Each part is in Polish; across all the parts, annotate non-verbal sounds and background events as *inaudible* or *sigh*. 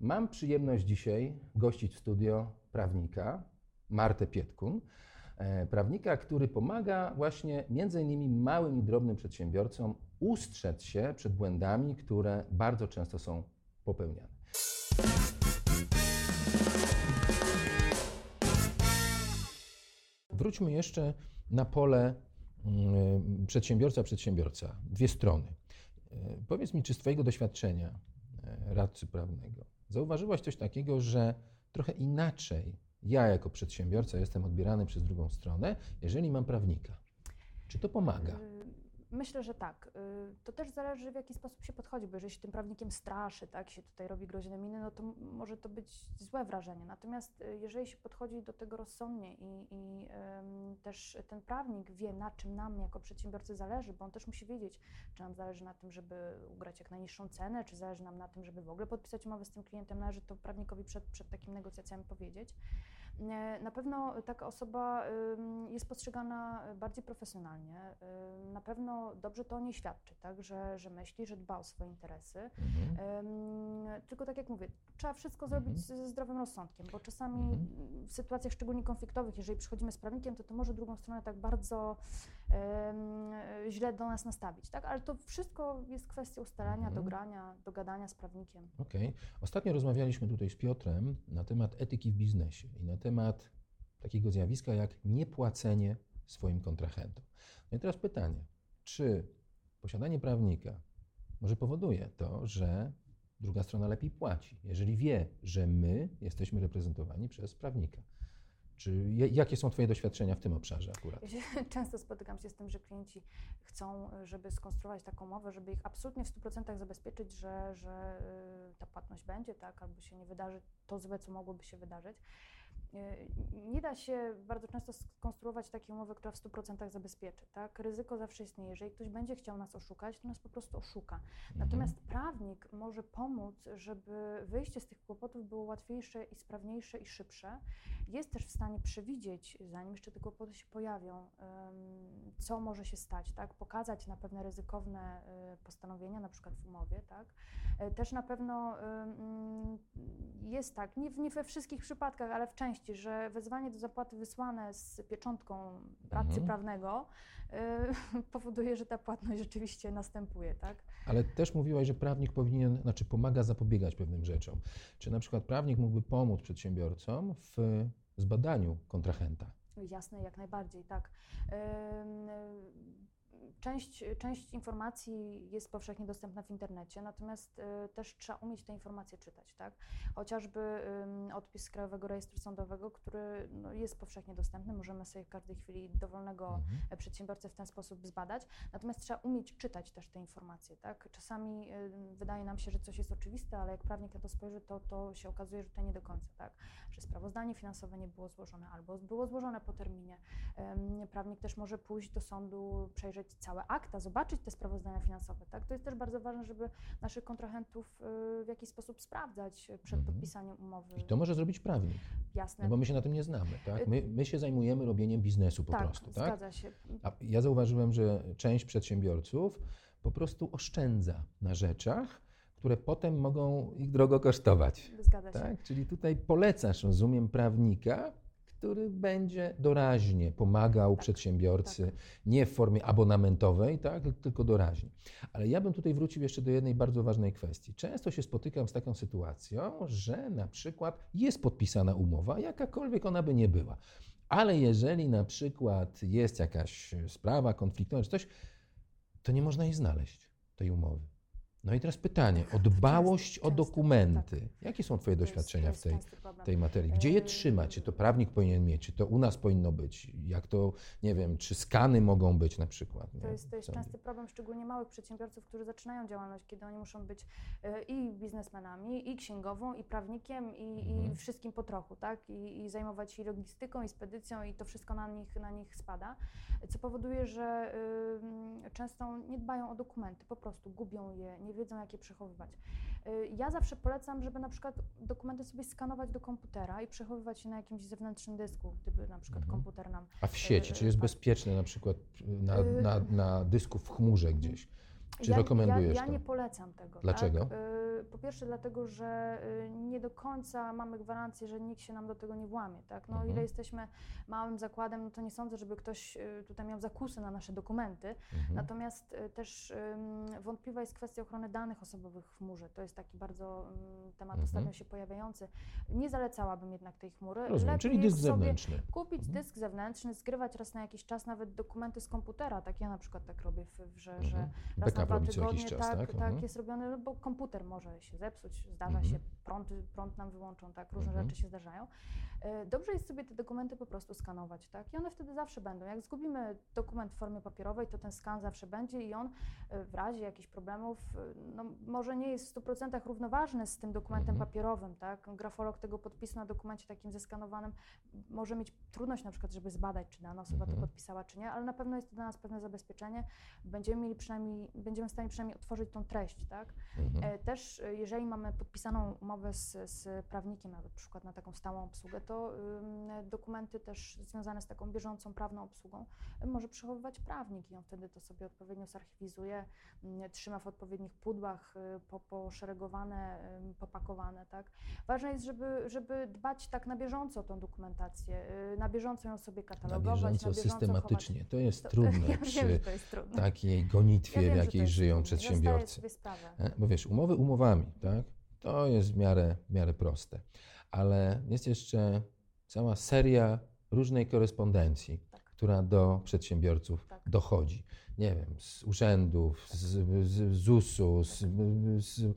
Mam przyjemność dzisiaj gościć w studio prawnika Martę Pietkun. e, Prawnika, który pomaga właśnie między innymi małym i drobnym przedsiębiorcom ustrzec się przed błędami, które bardzo często są popełniane. Wróćmy jeszcze na pole mm, przedsiębiorca-przedsiębiorca. Dwie strony. E, Powiedz mi, czy z Twojego doświadczenia e, radcy prawnego zauważyłaś coś takiego, że trochę inaczej ja jako przedsiębiorca jestem odbierany przez drugą stronę, jeżeli mam prawnika? Czy to pomaga? Myślę, że tak. Y, To też zależy, w jaki sposób się podchodzi, bo jeżeli się tym prawnikiem straszy, tak, się tutaj robi groźne miny, no to może to być złe wrażenie. Natomiast y, jeżeli się podchodzi do tego rozsądnie i, i też ten prawnik wie, na czym nam jako przedsiębiorcy zależy, bo on też musi wiedzieć, czy nam zależy na tym, żeby ugrać jak najniższą cenę, czy zależy nam na tym, żeby w ogóle podpisać umowę z tym klientem, należy to prawnikowi przed, przed takimi negocjacjami powiedzieć. Nie, Na pewno taka osoba jest postrzegana bardziej profesjonalnie. Na pewno dobrze to o niej świadczy, tak? że, że myśli, że dba o swoje interesy. Mhm. Tylko tak jak mówię, trzeba wszystko zrobić ze zdrowym rozsądkiem, bo czasami Mhm. w sytuacjach szczególnie konfliktowych, jeżeli przychodzimy z prawnikiem, to to może drugą stronę tak bardzo źle do nas nastawić. Tak? Ale to wszystko jest kwestia ustalenia, Mhm. dogrania, dogadania z prawnikiem. Okej. Ostatnio rozmawialiśmy tutaj z Piotrem na temat etyki w biznesie i na temat takiego zjawiska jak niepłacenie swoim kontrahentom. No i teraz pytanie, czy posiadanie prawnika może powoduje to, że druga strona lepiej płaci, jeżeli wie, że my jesteśmy reprezentowani przez prawnika? Czy jakie są Twoje doświadczenia w tym obszarze akurat? *laughs* Często spotykam się z tym, że klienci chcą, żeby skonstruować taką umowę, żeby ich absolutnie w 100% zabezpieczyć, że, że y, ta płatność będzie, tak, albo się nie wydarzy to złe, co mogłoby się wydarzyć. Y, Nie da się bardzo często skonstruować takiej umowy, która w 100% zabezpieczy. Tak? Ryzyko zawsze istnieje. Jeżeli ktoś będzie chciał nas oszukać, to nas po prostu oszuka. Natomiast prawnik może pomóc, żeby wyjście z tych kłopotów było łatwiejsze i sprawniejsze i szybsze. Jest też w stanie przewidzieć, zanim jeszcze te kłopoty się pojawią, co może się stać, tak? Pokazać na pewne ryzykowne y, postanowienia, na przykład w umowie, tak? E, Też na pewno jest tak, nie, w- nie we wszystkich przypadkach, ale w części, że wezwanie do zapłaty wysłane z pieczątką radcy Mhm. prawnego y, *laughs* powoduje, że ta płatność rzeczywiście następuje, tak? Ale też mówiłaś, że prawnik powinien, znaczy pomaga zapobiegać pewnym rzeczom. Czy na przykład prawnik mógłby pomóc przedsiębiorcom w zbadaniu kontrahenta? Jasne, jak najbardziej, tak. Część, część informacji jest powszechnie dostępna w internecie, natomiast y, też trzeba umieć te informacje czytać, tak? Chociażby odpis z Krajowego Rejestru Sądowego, który no, jest powszechnie dostępny, możemy sobie w każdej chwili dowolnego Mhm. e, przedsiębiorcę w ten sposób zbadać. Natomiast trzeba umieć czytać też te informacje. Tak? Czasami y, wydaje nam się, że coś jest oczywiste, ale jak prawnik na to spojrzy, to, to się okazuje, że to nie do końca. Tak? Że sprawozdanie finansowe nie było złożone albo było złożone po terminie. Prawnik też może pójść do sądu, przejrzeć całe akta, zobaczyć te sprawozdania finansowe. Tak? To jest też bardzo ważne, żeby naszych kontrahentów y, w jakiś sposób sprawdzać przed Mhm. podpisaniem umowy. I to może zrobić prawnik, Jasne. no bo my się na tym nie znamy, tak? My, my się zajmujemy robieniem biznesu po tak, prostu, tak? zgadza się. A ja zauważyłem, że część przedsiębiorców po prostu oszczędza na rzeczach, które potem mogą ich drogo kosztować. Zgadza się. Tak? Czyli tutaj polecasz, rozumiem, prawnika, który będzie doraźnie pomagał Tak, przedsiębiorcy, tak. nie w formie abonamentowej, tak? tylko doraźnie. Ale ja bym tutaj wrócił jeszcze do jednej bardzo ważnej kwestii. Często się spotykam z taką sytuacją, że na przykład jest podpisana umowa, jakakolwiek ona by nie była. Ale jeżeli na przykład jest jakaś sprawa konfliktowa czy coś, to nie można jej znaleźć, tej umowy. No i teraz pytanie o dbałość o dokumenty. Jakie są Twoje To doświadczenia to w tej, tej materii? Gdzie je trzymać? Czy to prawnik powinien mieć? Czy to u nas powinno być? Jak to, nie wiem, czy skany mogą być na przykład? To nie? jest, to jest częsty problem, szczególnie małych przedsiębiorców, którzy zaczynają działalność, kiedy oni muszą być e, i biznesmenami, i księgową, i prawnikiem, i, Mhm. i wszystkim po trochu, tak? I, I zajmować się logistyką, i spedycją, i to wszystko na nich, na nich spada, co powoduje, że często nie dbają o dokumenty, po prostu gubią je, nie wiedzą, jak je przechowywać. Y, Ja zawsze polecam, żeby na przykład dokumenty sobie skanować do komputera i przechowywać je na jakimś zewnętrznym dysku, gdyby na przykład Mhm. komputer nam A w sieci, czy jest tak. bezpieczne na przykład na, Y- na, na dysku w chmurze gdzieś? Czy ja, rekomendujesz ja, ja nie polecam tego. Dlaczego? Tak? Po pierwsze dlatego, że y, nie do końca mamy gwarancję, że nikt się nam do tego nie włamie. Tak? No, o Mhm. ile jesteśmy małym zakładem, no to nie sądzę, żeby ktoś y, tutaj miał zakusy na nasze dokumenty. Mhm. Natomiast też wątpliwa jest kwestia ochrony danych osobowych w chmurze. To jest taki bardzo temat Mhm. ostatnio się pojawiający. Nie zalecałabym jednak tej chmury. Rozumiem, Lepiej czyli dysk sobie zewnętrzny. Kupić Mhm. dysk zewnętrzny, zgrywać raz na jakiś czas nawet dokumenty z komputera. Tak ja na przykład tak robię, w, że, że Mhm. raz na dwa tygodnie jakiś czas, tak, tak? tak, Mhm. jest robione, no bo komputer może się zepsuć, zdarza Mhm. się, prąd, prąd nam wyłączą, tak, różne Mhm. rzeczy się zdarzają. E, Dobrze jest sobie te dokumenty po prostu skanować, tak, i one wtedy zawsze będą. Jak zgubimy dokument w formie papierowej, to ten skan zawsze będzie i on e, w razie jakichś problemów, e, no może nie jest w 100% równoważny z tym dokumentem Mhm. papierowym, tak, grafolog tego podpisu na dokumencie takim zeskanowanym może mieć trudność na przykład, żeby zbadać, czy dana osoba Mhm. to podpisała, czy nie, ale na pewno jest to dla nas pewne zabezpieczenie. Będziemy mieli przynajmniej, będziemy w stanie przynajmniej otworzyć tą treść, tak? Mhm. E, Też e, jeżeli mamy podpisaną umowę z, z prawnikiem, na przykład na taką stałą obsługę, to dokumenty też związane z taką bieżącą prawną obsługą y, może przechowywać prawnik i on wtedy to sobie odpowiednio zarchiwizuje, trzyma w odpowiednich pudłach, po, poszeregowane, popakowane, tak? Ważne jest, żeby, żeby dbać tak na bieżąco o tą dokumentację, na bieżąco ją sobie Na katalogować, bieżąco, na bieżąco systematycznie. To jest trudne *laughs* ja wiem, przy to jest trudne. takiej gonitwie, ja wiem, w jakiej żyją przedsiębiorcy. E, Bo wiesz, umowy umowami, tak? To jest w miarę, w miarę proste. Ale jest jeszcze cała seria różnej korespondencji, Tak. która do przedsiębiorców Tak. dochodzi. Nie wiem, z urzędów, z, z ZUS-u, z, z,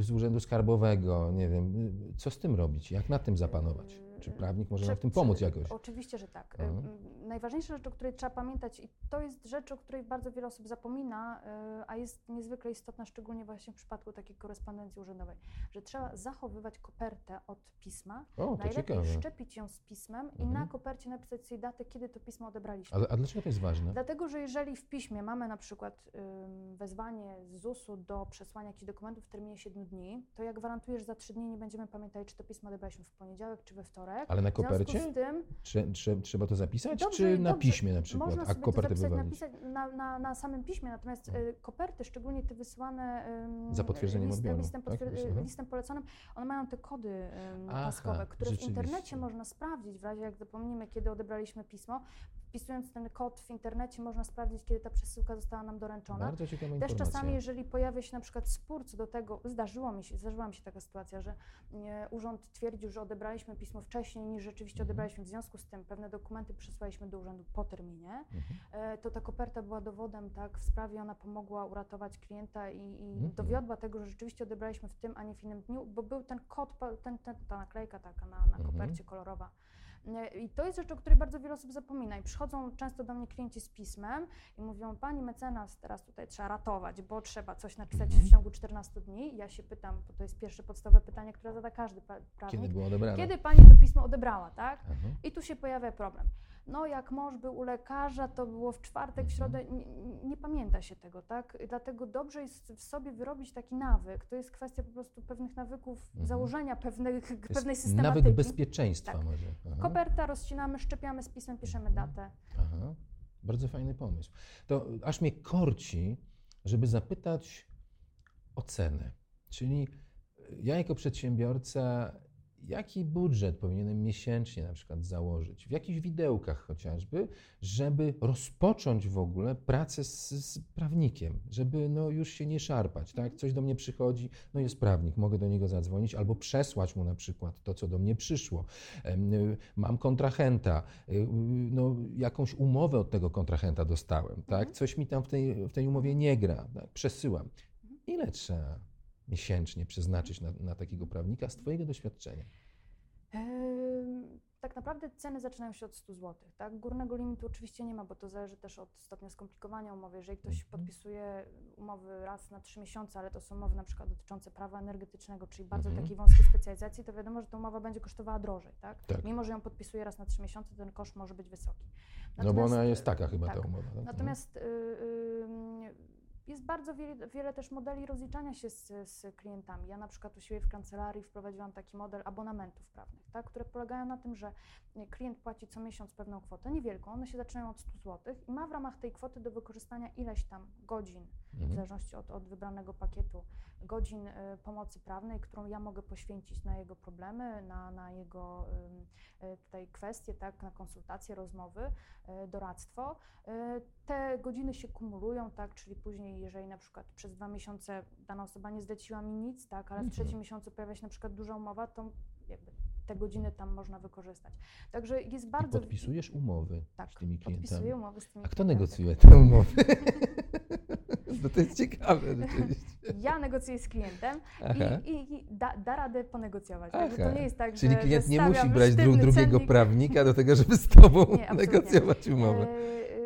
z Urzędu Skarbowego, nie wiem. Co z tym robić? Jak na tym zapanować? Czy prawnik może nam w tym pomóc jakoś? Oczywiście, że tak. Mhm. Najważniejsza rzecz, o której trzeba pamiętać, i to jest rzecz, o której bardzo wiele osób zapomina, y, a jest niezwykle istotna, szczególnie właśnie w przypadku takiej korespondencji urzędowej, że trzeba zachowywać kopertę od pisma. O, Najlepiej ciekawe. szczepić ją z pismem i Mhm. na kopercie napisać sobie datę, kiedy to pismo odebraliśmy. Ale, a dlaczego to jest ważne? Dlatego, że jeżeli w piśmie mamy na przykład wezwanie z ZUS-u do przesłania jakichś dokumentów w terminie 7 dni, to ja gwarantuję, że za 3 dni nie będziemy pamiętali, czy to pismo odebraliśmy w poniedziałek, czy we wtorek. Ale na kopercie? tym Trze, trze, trzeba to zapisać? Dobrze, czy na dobrze. piśmie na przykład? można A sobie to kopertę zapisać, wywalić? napisać na, na, na samym piśmie, natomiast Mhm. y, koperty, szczególnie te wysyłane ym, Za potwierdzeniem list, odbioru, listem, tak? potwier- Mhm. listem poleconym, one mają te kody ym, Aha, paskowe, które w rzeczywiście. internecie można sprawdzić, w razie jak zapomnimy, kiedy odebraliśmy pismo. Wpisując ten kod w internecie można sprawdzić, kiedy ta przesyłka została nam doręczona. Bardzo ciekawa Też informacja. czasami, jeżeli pojawia się na przykład spór co do tego, zdarzyło mi się, zdarzyła mi się taka sytuacja, że e, urząd twierdził, że odebraliśmy pismo wcześniej niż rzeczywiście Mhm. odebraliśmy, w związku z tym pewne dokumenty przesłaliśmy do urzędu po terminie, Mhm. e, to ta koperta była dowodem tak, w sprawie, ona pomogła uratować klienta i, i Mhm. dowiodła tego, że rzeczywiście odebraliśmy w tym, a nie w innym dniu, bo był ten kod, ten, ten, ta naklejka taka na, na Mhm. kopercie kolorowa. E, I to jest rzecz, o której bardzo wiele osób zapomina. I przychodzą często do mnie klienci z pismem i mówią, pani mecenas, teraz tutaj trzeba ratować, bo trzeba coś napisać Mhm. w ciągu 14 dni. Ja się pytam, bo to jest pierwsze podstawowe pytanie, które zada każdy pra- prawnik. Kiedy było odebrane? Kiedy pani to pismo odebrała, tak? Aha. I tu się pojawia problem. No, jak mąż był u lekarza, to było w czwartek, w Mhm. środę, nie, nie pamięta się tego, tak? Dlatego dobrze jest w sobie wyrobić taki nawyk. To jest kwestia po prostu pewnych nawyków, Mhm. założenia pewnych, jest pewnej systematyki. Nawyk bezpieczeństwa Tak. może. Aha. Koperta rozcinamy, szczepiamy z pismem, piszemy Mhm. datę. Aha. Bardzo fajny pomysł. To aż mnie korci, żeby zapytać o cenę. Czyli ja jako przedsiębiorca, jaki budżet powinienem miesięcznie na przykład założyć, w jakichś widełkach chociażby, żeby rozpocząć w ogóle pracę z, z prawnikiem, żeby no już się nie szarpać, tak? Coś do mnie przychodzi, no jest prawnik, mogę do niego zadzwonić albo przesłać mu na przykład to, co do mnie przyszło. Mam kontrahenta, y, y, no jakąś umowę od tego kontrahenta dostałem, tak? Mhm. Coś mi tam w tej, w tej umowie nie gra, tak? przesyłam. Ile trzeba miesięcznie przeznaczyć na, na takiego prawnika z Twojego doświadczenia? Tak naprawdę ceny zaczynają się od 100 zł. Tak? Górnego limitu oczywiście nie ma, bo to zależy też od stopnia skomplikowania umowy. Jeżeli ktoś Mhm. podpisuje umowy raz na 3 miesiące, ale to są umowy na przykład dotyczące prawa energetycznego, czyli bardzo Mhm. takiej wąskiej specjalizacji, to wiadomo, że ta umowa będzie kosztowała drożej. Tak? Tak. Mimo, że ją podpisuje raz na 3 miesiące, ten koszt może być wysoki. No bo Natomiast, ona jest taka chyba tak. ta umowa. tak? Natomiast y, y, jest bardzo wiele, wiele też modeli rozliczania się z, z klientami. Ja na przykład u siebie w kancelarii wprowadziłam taki model abonamentów prawnych, tak, które polegają na tym, że y, klient płaci co miesiąc pewną kwotę, niewielką, one się zaczynają od 100 zł i ma w ramach tej kwoty do wykorzystania ileś tam godzin w Mhm. zależności od, od wybranego pakietu godzin y, pomocy prawnej, którą ja mogę poświęcić na jego problemy, na, na jego y, tutaj kwestie, tak, na konsultacje, rozmowy, y, doradztwo. Te godziny się kumulują, tak, czyli później, jeżeli na przykład przez dwa miesiące dana osoba nie zleciła mi nic, tak, ale w Mhm. trzecim miesiącu pojawia się na przykład duża umowa, to jakby te godziny tam można wykorzystać. Także jest I bardzo... podpisujesz umowy tak, z tymi klientami. podpisuję umowy z tymi A kto klientami. negocjuje te umowy? *laughs* *laughs* No to jest ciekawe *laughs* rzeczywiście. Ja negocjuję z klientem Aha. i, i, i da, da radę ponegocjować. To nie jest tak, Czyli że, klient że nie musi brać dru drugiego cennik. prawnika do tego, żeby z tobą *laughs* Nie, negocjować umowę. E, e,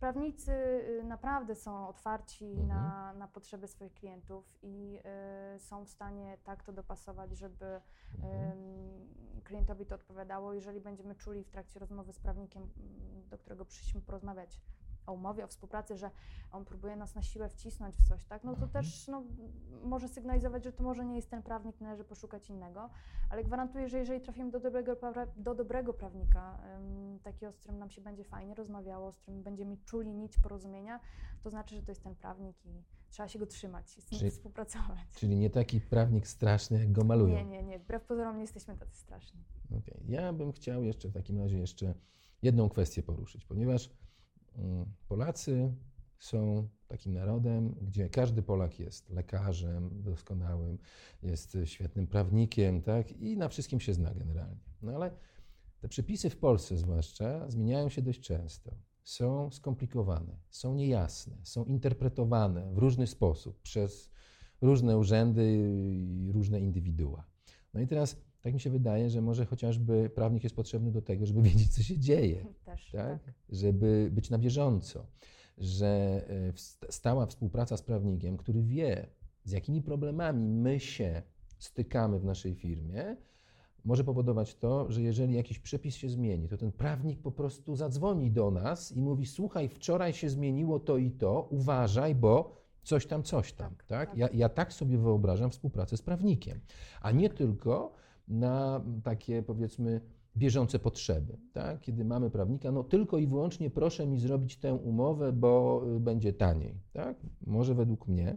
Prawnicy e, naprawdę są otwarci Mhm. na, na potrzeby swoich klientów i są w stanie tak to dopasować, żeby Mhm. klientowi to odpowiadało. Jeżeli będziemy czuli w trakcie rozmowy z prawnikiem, m, do którego przyszliśmy porozmawiać o umowie, o współpracy, że on próbuje nas na siłę wcisnąć w coś, tak, no to Mhm. też no, może sygnalizować, że to może nie jest ten prawnik, należy poszukać innego, ale gwarantuję, że jeżeli trafimy do dobrego, do dobrego prawnika, em, takiego, z którym nam się będzie fajnie rozmawiało, z którym będziemy czuli nić porozumienia, to znaczy, że to jest ten prawnik i trzeba się go trzymać i z nim Czyli- współpracować. Czyli nie taki prawnik straszny, jak go malują. Nie, nie, nie. Wbrew pozorom nie jesteśmy tacy straszni. Okej. Ja bym chciał jeszcze w takim razie jeszcze jedną kwestię poruszyć, ponieważ Polacy są takim narodem, gdzie każdy Polak jest lekarzem doskonałym, jest y, świetnym prawnikiem, tak? I na wszystkim się zna generalnie. No ale te przepisy w Polsce zwłaszcza zmieniają się dość często. Są skomplikowane, są niejasne, są interpretowane w różny sposób przez różne urzędy i różne indywidua. No i teraz tak mi się wydaje, że może chociażby prawnik jest potrzebny do tego, żeby *laughs* wiedzieć, co się dzieje, *laughs* Też, tak? tak. żeby być na bieżąco, że e, stała współpraca z prawnikiem, który wie, z jakimi problemami my się stykamy w naszej firmie, może powodować to, że jeżeli jakiś przepis się zmieni, to ten prawnik po prostu zadzwoni do nas i mówi: Słuchaj, wczoraj się zmieniło to i to, uważaj, bo coś tam, coś tam. Tak, Tak, tak. Ja, ja tak sobie wyobrażam współpracę z prawnikiem, a nie tylko na takie powiedzmy bieżące potrzeby. Tak? Kiedy mamy prawnika, no tylko i wyłącznie proszę mi zrobić tę umowę, bo y, będzie taniej. Tak? Może według mnie.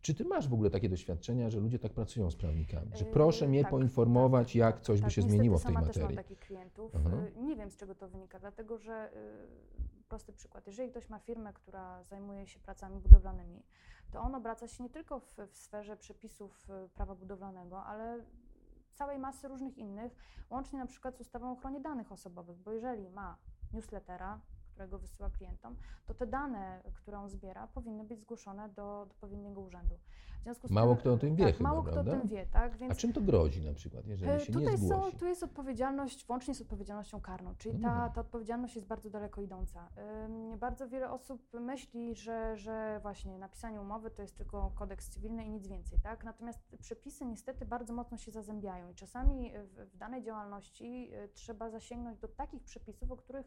Czy ty masz w ogóle takie doświadczenia, że ludzie tak pracują z prawnikami? Że Yy, proszę mnie tak, poinformować, tak, jak tak, coś by tak. się Niestety zmieniło w tej sama też materii? mam takich klientów. Aha. Y, Nie wiem, z czego to wynika, dlatego że y, prosty przykład. Jeżeli ktoś ma firmę, która zajmuje się pracami budowlanymi, to on obraca się nie tylko w, w sferze przepisów prawa budowlanego, ale całej masy różnych innych, łącznie na przykład z ustawą o ochronie danych osobowych, bo jeżeli ma newslettera, którego wysyła klientom, to te dane, które on zbiera, powinny być zgłoszone do, odpowiedniego urzędu. W związku z Mało tym, kto o tym wie tak, chyba, Mało kto o prawda? tym wie, tak? Więc A czym to grozi na przykład, jeżeli E, się nie Tutaj zgłosi? są, tu jest odpowiedzialność, włącznie z odpowiedzialnością karną, czyli Mhm. ta, ta odpowiedzialność jest bardzo daleko idąca. Ym, Bardzo wiele osób myśli, że, że właśnie napisanie umowy to jest tylko kodeks cywilny i nic więcej, tak? Natomiast przepisy niestety bardzo mocno się zazębiają i czasami w, w danej działalności y, trzeba zasięgnąć do takich przepisów, o których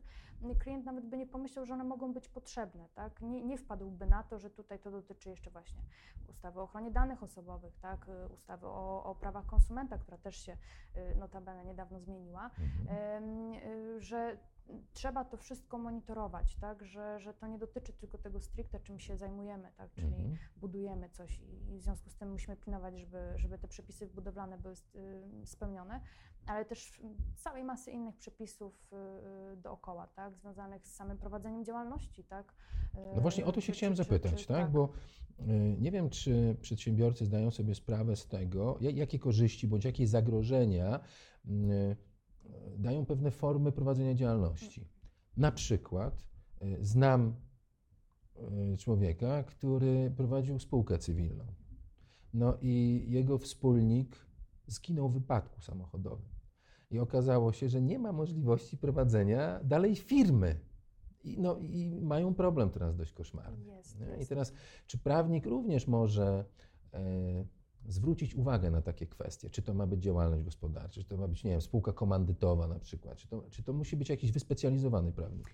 klient nawet by nie pomyślał, że one mogą być potrzebne, tak? Nie, nie wpadłby na to, że tutaj to dotyczy jeszcze właśnie ustawy o ochronie danych osobowych, tak? Y, Ustawy o, o prawach konsumenta, która też się y, notabene niedawno zmieniła, Mhm. y, że trzeba to wszystko monitorować, tak? Że, że to nie dotyczy tylko tego stricte, czym się zajmujemy, tak? Czyli Mhm. budujemy coś i, w związku z tym musimy pilnować, żeby, żeby te przepisy budowlane były spełnione, ale też całej masy innych przepisów y, y, dookoła, tak? Związanych z samym prowadzeniem działalności, tak? No właśnie o to Y, się czy- chciałem czy- zapytać, czy- tak? Bo y, nie wiem, czy przedsiębiorcy zdają sobie sprawę z tego, ja- jakie korzyści bądź jakie zagrożenia y, y, dają pewne formy prowadzenia działalności. Na przykład y, znam y, człowieka, który prowadził spółkę cywilną. No i jego wspólnik zginął w wypadku samochodowym. I okazało się, że nie ma możliwości prowadzenia dalej firmy. I, no, I mają problem teraz dość koszmarny. Jest, nie? I jest. teraz, czy prawnik również może e, zwrócić uwagę na takie kwestie? Czy to ma być działalność gospodarcza, czy to ma być, nie wiem, spółka komandytowa na przykład, czy to, czy to musi być jakiś wyspecjalizowany prawnik?